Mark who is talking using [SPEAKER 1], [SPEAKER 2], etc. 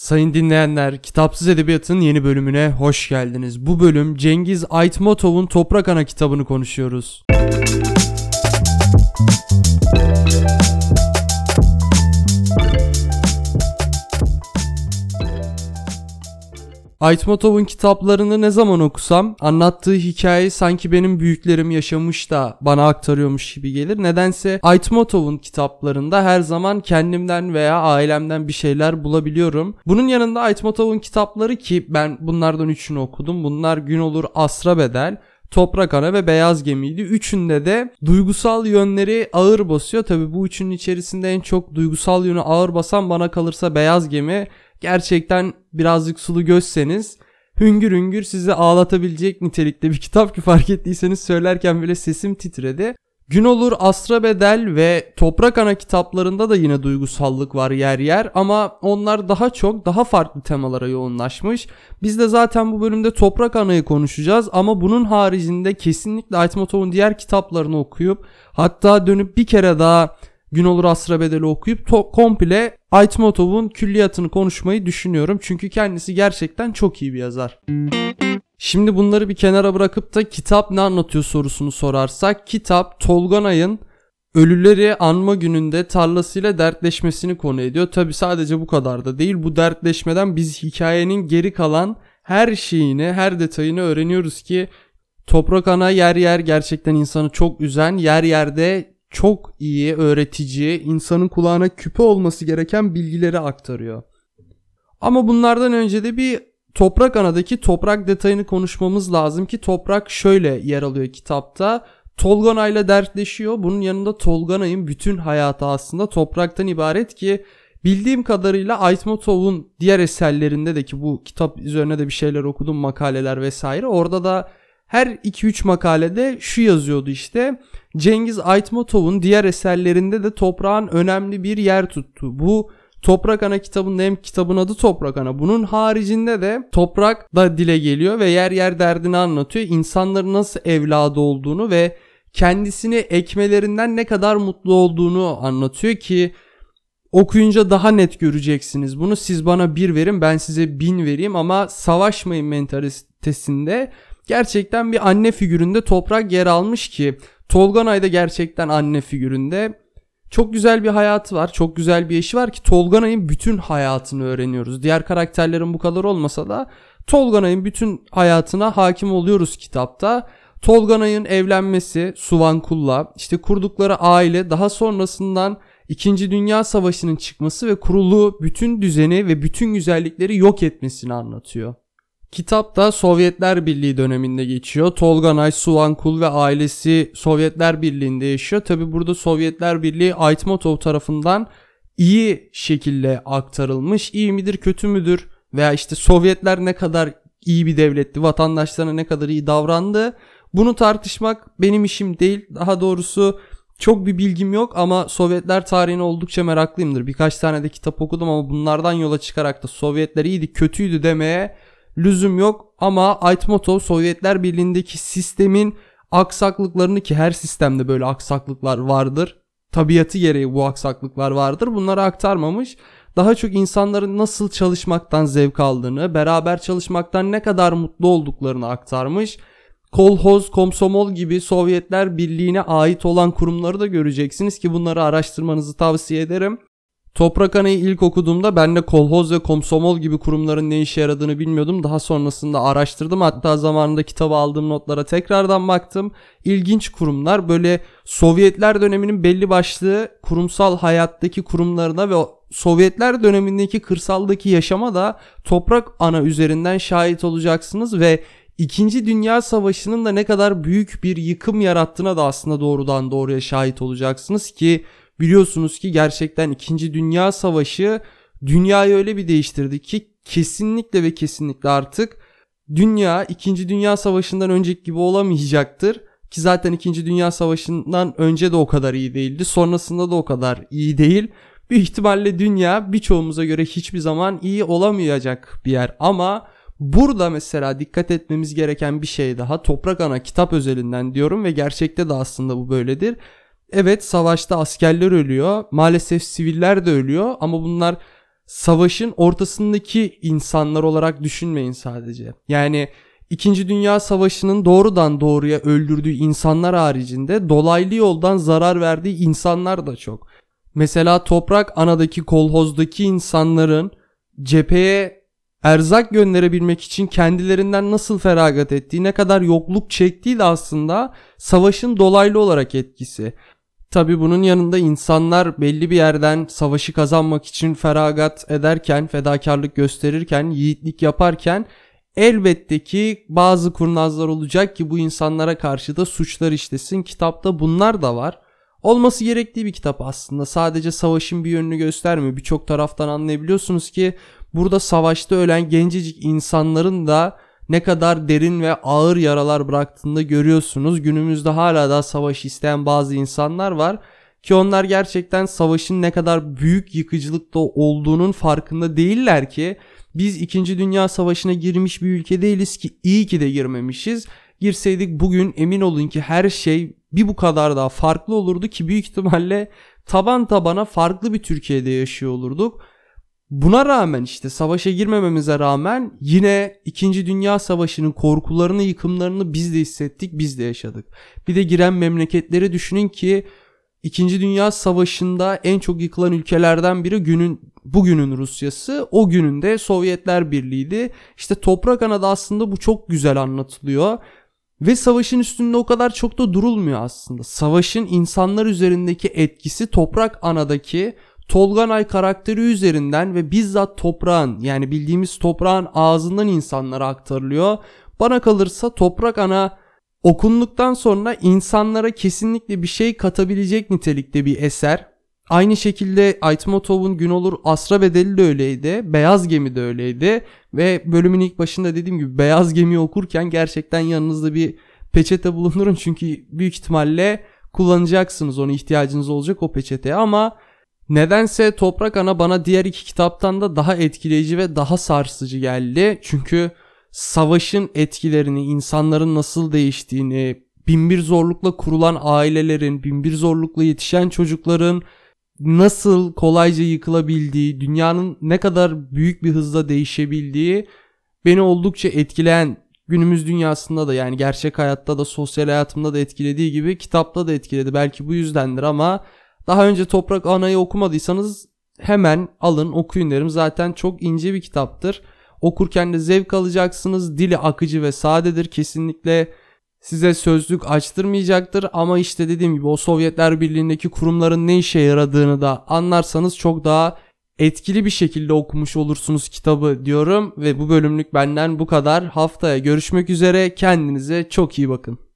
[SPEAKER 1] Sayın dinleyenler, Kitapsız Edebiyat'ın yeni bölümüne hoş geldiniz. Bu bölüm Cengiz Aytmatov'un Toprak Ana kitabını konuşuyoruz. Aytmatov'un kitaplarını ne zaman okusam anlattığı hikaye sanki benim büyüklerim yaşamış da bana aktarıyormuş gibi gelir. Nedense Aytmatov'un kitaplarında her zaman kendimden veya ailemden bir şeyler bulabiliyorum. Bunun yanında Aytmatov'un kitapları ki ben bunlardan üçünü okudum. Bunlar Gün Olur Asra Bedel, Toprak Ana ve Beyaz Gemiydi. Üçünde de duygusal yönleri ağır basıyor. Tabi bu üçünün içerisinde en çok duygusal yönü ağır basan bana kalırsa Beyaz Gemi gerçekten birazcık sulu gözseniz hüngür hüngür sizi ağlatabilecek nitelikte bir kitap ki fark ettiyseniz söylerken bile sesim titredi. Gün olur Asra Bedel ve Toprak Ana kitaplarında da yine duygusallık var yer yer ama onlar daha çok daha farklı temalara yoğunlaşmış. Biz de zaten bu bölümde Toprak Ana'yı konuşacağız ama bunun haricinde kesinlikle Aytmatov'un diğer kitaplarını okuyup hatta dönüp bir kere daha Gün olur Asra Bedeli okuyup to- komple Aytmatov'un külliyatını konuşmayı düşünüyorum. Çünkü kendisi gerçekten çok iyi bir yazar. Şimdi bunları bir kenara bırakıp da kitap ne anlatıyor sorusunu sorarsak kitap Tolganay'ın ölüleri anma gününde tarlasıyla dertleşmesini konu ediyor. Tabi sadece bu kadar da değil. Bu dertleşmeden biz hikayenin geri kalan her şeyini, her detayını öğreniyoruz ki Toprak Ana yer yer gerçekten insanı çok üzen, yer yerde çok iyi öğretici, insanın kulağına küpe olması gereken bilgileri aktarıyor. Ama bunlardan önce de bir Toprak Ana'daki toprak detayını konuşmamız lazım ki toprak şöyle yer alıyor kitapta. Tolganay'la dertleşiyor. Bunun yanında Tolganay'ın bütün hayatı aslında topraktan ibaret ki bildiğim kadarıyla Aytmatov'un diğer eserlerinde de ki bu kitap üzerine de bir şeyler okudum makaleler vesaire. Orada da her 2-3 makalede şu yazıyordu işte. Cengiz Aytmatov'un diğer eserlerinde de toprağın önemli bir yer tuttu. Bu Toprak Ana kitabında hem kitabın adı Toprak Ana. Bunun haricinde de toprak da dile geliyor ve yer yer derdini anlatıyor. İnsanların nasıl evladı olduğunu ve kendisini ekmelerinden ne kadar mutlu olduğunu anlatıyor ki okuyunca daha net göreceksiniz bunu. Siz bana bir verin ben size bin vereyim ama savaşmayın mentalitesinde gerçekten bir anne figüründe toprak yer almış ki Tolganay da gerçekten anne figüründe çok güzel bir hayatı var. Çok güzel bir eşi var ki Tolganay'ın bütün hayatını öğreniyoruz. Diğer karakterlerin bu kadar olmasa da Tolganay'ın bütün hayatına hakim oluyoruz kitapta. Tolganay'ın evlenmesi Suvankul'la işte kurdukları aile daha sonrasından 2. Dünya Savaşı'nın çıkması ve kurulu bütün düzeni ve bütün güzellikleri yok etmesini anlatıyor. Kitap da Sovyetler Birliği döneminde geçiyor. Tolganay, Suvankul ve ailesi Sovyetler Birliği'nde yaşıyor. Tabi burada Sovyetler Birliği Aytmatov tarafından iyi şekilde aktarılmış. İyi midir kötü müdür veya işte Sovyetler ne kadar iyi bir devletti, vatandaşlarına ne kadar iyi davrandı. Bunu tartışmak benim işim değil. Daha doğrusu çok bir bilgim yok ama Sovyetler tarihine oldukça meraklıyımdır. Birkaç tane de kitap okudum ama bunlardan yola çıkarak da Sovyetler iyiydi, kötüydü demeye lüzum yok ama Aytmatov Sovyetler Birliği'ndeki sistemin aksaklıklarını ki her sistemde böyle aksaklıklar vardır. Tabiatı gereği bu aksaklıklar vardır. Bunları aktarmamış. Daha çok insanların nasıl çalışmaktan zevk aldığını, beraber çalışmaktan ne kadar mutlu olduklarını aktarmış. Kolhoz, Komsomol gibi Sovyetler Birliği'ne ait olan kurumları da göreceksiniz ki bunları araştırmanızı tavsiye ederim. Toprak Ana'yı ilk okuduğumda ben de kolhoz ve komsomol gibi kurumların ne işe yaradığını bilmiyordum. Daha sonrasında araştırdım. Hatta zamanında kitabı aldığım notlara tekrardan baktım. İlginç kurumlar böyle Sovyetler döneminin belli başlı kurumsal hayattaki kurumlarına ve Sovyetler dönemindeki kırsaldaki yaşama da Toprak Ana üzerinden şahit olacaksınız ve İkinci Dünya Savaşı'nın da ne kadar büyük bir yıkım yarattığına da aslında doğrudan doğruya şahit olacaksınız ki Biliyorsunuz ki gerçekten 2. Dünya Savaşı dünyayı öyle bir değiştirdi ki kesinlikle ve kesinlikle artık dünya 2. Dünya Savaşı'ndan önceki gibi olamayacaktır. Ki zaten 2. Dünya Savaşı'ndan önce de o kadar iyi değildi. Sonrasında da o kadar iyi değil. Büyük ihtimalle dünya birçoğumuza göre hiçbir zaman iyi olamayacak bir yer. Ama burada mesela dikkat etmemiz gereken bir şey daha. Toprak Ana kitap özelinden diyorum ve gerçekte de aslında bu böyledir. Evet savaşta askerler ölüyor. Maalesef siviller de ölüyor ama bunlar savaşın ortasındaki insanlar olarak düşünmeyin sadece. Yani İkinci Dünya Savaşı'nın doğrudan doğruya öldürdüğü insanlar haricinde dolaylı yoldan zarar verdiği insanlar da çok. Mesela Toprak Ana'daki kolhozdaki insanların cepheye erzak gönderebilmek için kendilerinden nasıl feragat ettiği, ne kadar yokluk çektiği de aslında savaşın dolaylı olarak etkisi. Tabi bunun yanında insanlar belli bir yerden savaşı kazanmak için feragat ederken, fedakarlık gösterirken, yiğitlik yaparken elbette ki bazı kurnazlar olacak ki bu insanlara karşı da suçlar işlesin. Kitapta bunlar da var. Olması gerektiği bir kitap aslında. Sadece savaşın bir yönünü göstermiyor. Birçok taraftan anlayabiliyorsunuz ki burada savaşta ölen gencecik insanların da ne kadar derin ve ağır yaralar bıraktığını da görüyorsunuz. Günümüzde hala da savaş isteyen bazı insanlar var ki onlar gerçekten savaşın ne kadar büyük yıkıcılıkta olduğunun farkında değiller ki biz 2. Dünya Savaşı'na girmiş bir ülke değiliz ki iyi ki de girmemişiz. Girseydik bugün emin olun ki her şey bir bu kadar daha farklı olurdu ki büyük ihtimalle taban tabana farklı bir Türkiye'de yaşıyor olurduk. Buna rağmen işte savaşa girmememize rağmen yine 2. Dünya Savaşı'nın korkularını, yıkımlarını biz de hissettik, biz de yaşadık. Bir de giren memleketleri düşünün ki 2. Dünya Savaşı'nda en çok yıkılan ülkelerden biri günün bugünün Rusyası, o günün de Sovyetler Birliği'ydi. İşte Toprak Ana'da aslında bu çok güzel anlatılıyor. Ve savaşın üstünde o kadar çok da durulmuyor aslında. Savaşın insanlar üzerindeki etkisi Toprak Ana'daki Tolganay karakteri üzerinden ve bizzat toprağın yani bildiğimiz toprağın ağzından insanlara aktarılıyor. Bana kalırsa Toprak Ana okunduktan sonra insanlara kesinlikle bir şey katabilecek nitelikte bir eser. Aynı şekilde Aytmatov'un Gün Olur Asra Bedeli de öyleydi. Beyaz Gemi de öyleydi. Ve bölümün ilk başında dediğim gibi Beyaz Gemi okurken gerçekten yanınızda bir peçete bulundurun. Çünkü büyük ihtimalle kullanacaksınız onu ihtiyacınız olacak o peçeteye ama nedense Toprak Ana bana diğer iki kitaptan da daha etkileyici ve daha sarsıcı geldi. Çünkü savaşın etkilerini, insanların nasıl değiştiğini, binbir zorlukla kurulan ailelerin, binbir zorlukla yetişen çocukların nasıl kolayca yıkılabildiği, dünyanın ne kadar büyük bir hızla değişebildiği beni oldukça etkileyen günümüz dünyasında da yani gerçek hayatta da sosyal hayatımda da etkilediği gibi kitapta da etkiledi. Belki bu yüzdendir ama daha önce Toprak Ana'yı okumadıysanız hemen alın okuyun derim. Zaten çok ince bir kitaptır. Okurken de zevk alacaksınız. Dili akıcı ve sadedir. Kesinlikle size sözlük açtırmayacaktır ama işte dediğim gibi o Sovyetler Birliği'ndeki kurumların ne işe yaradığını da anlarsanız çok daha etkili bir şekilde okumuş olursunuz kitabı diyorum ve bu bölümlük benden bu kadar. Haftaya görüşmek üzere. Kendinize çok iyi bakın.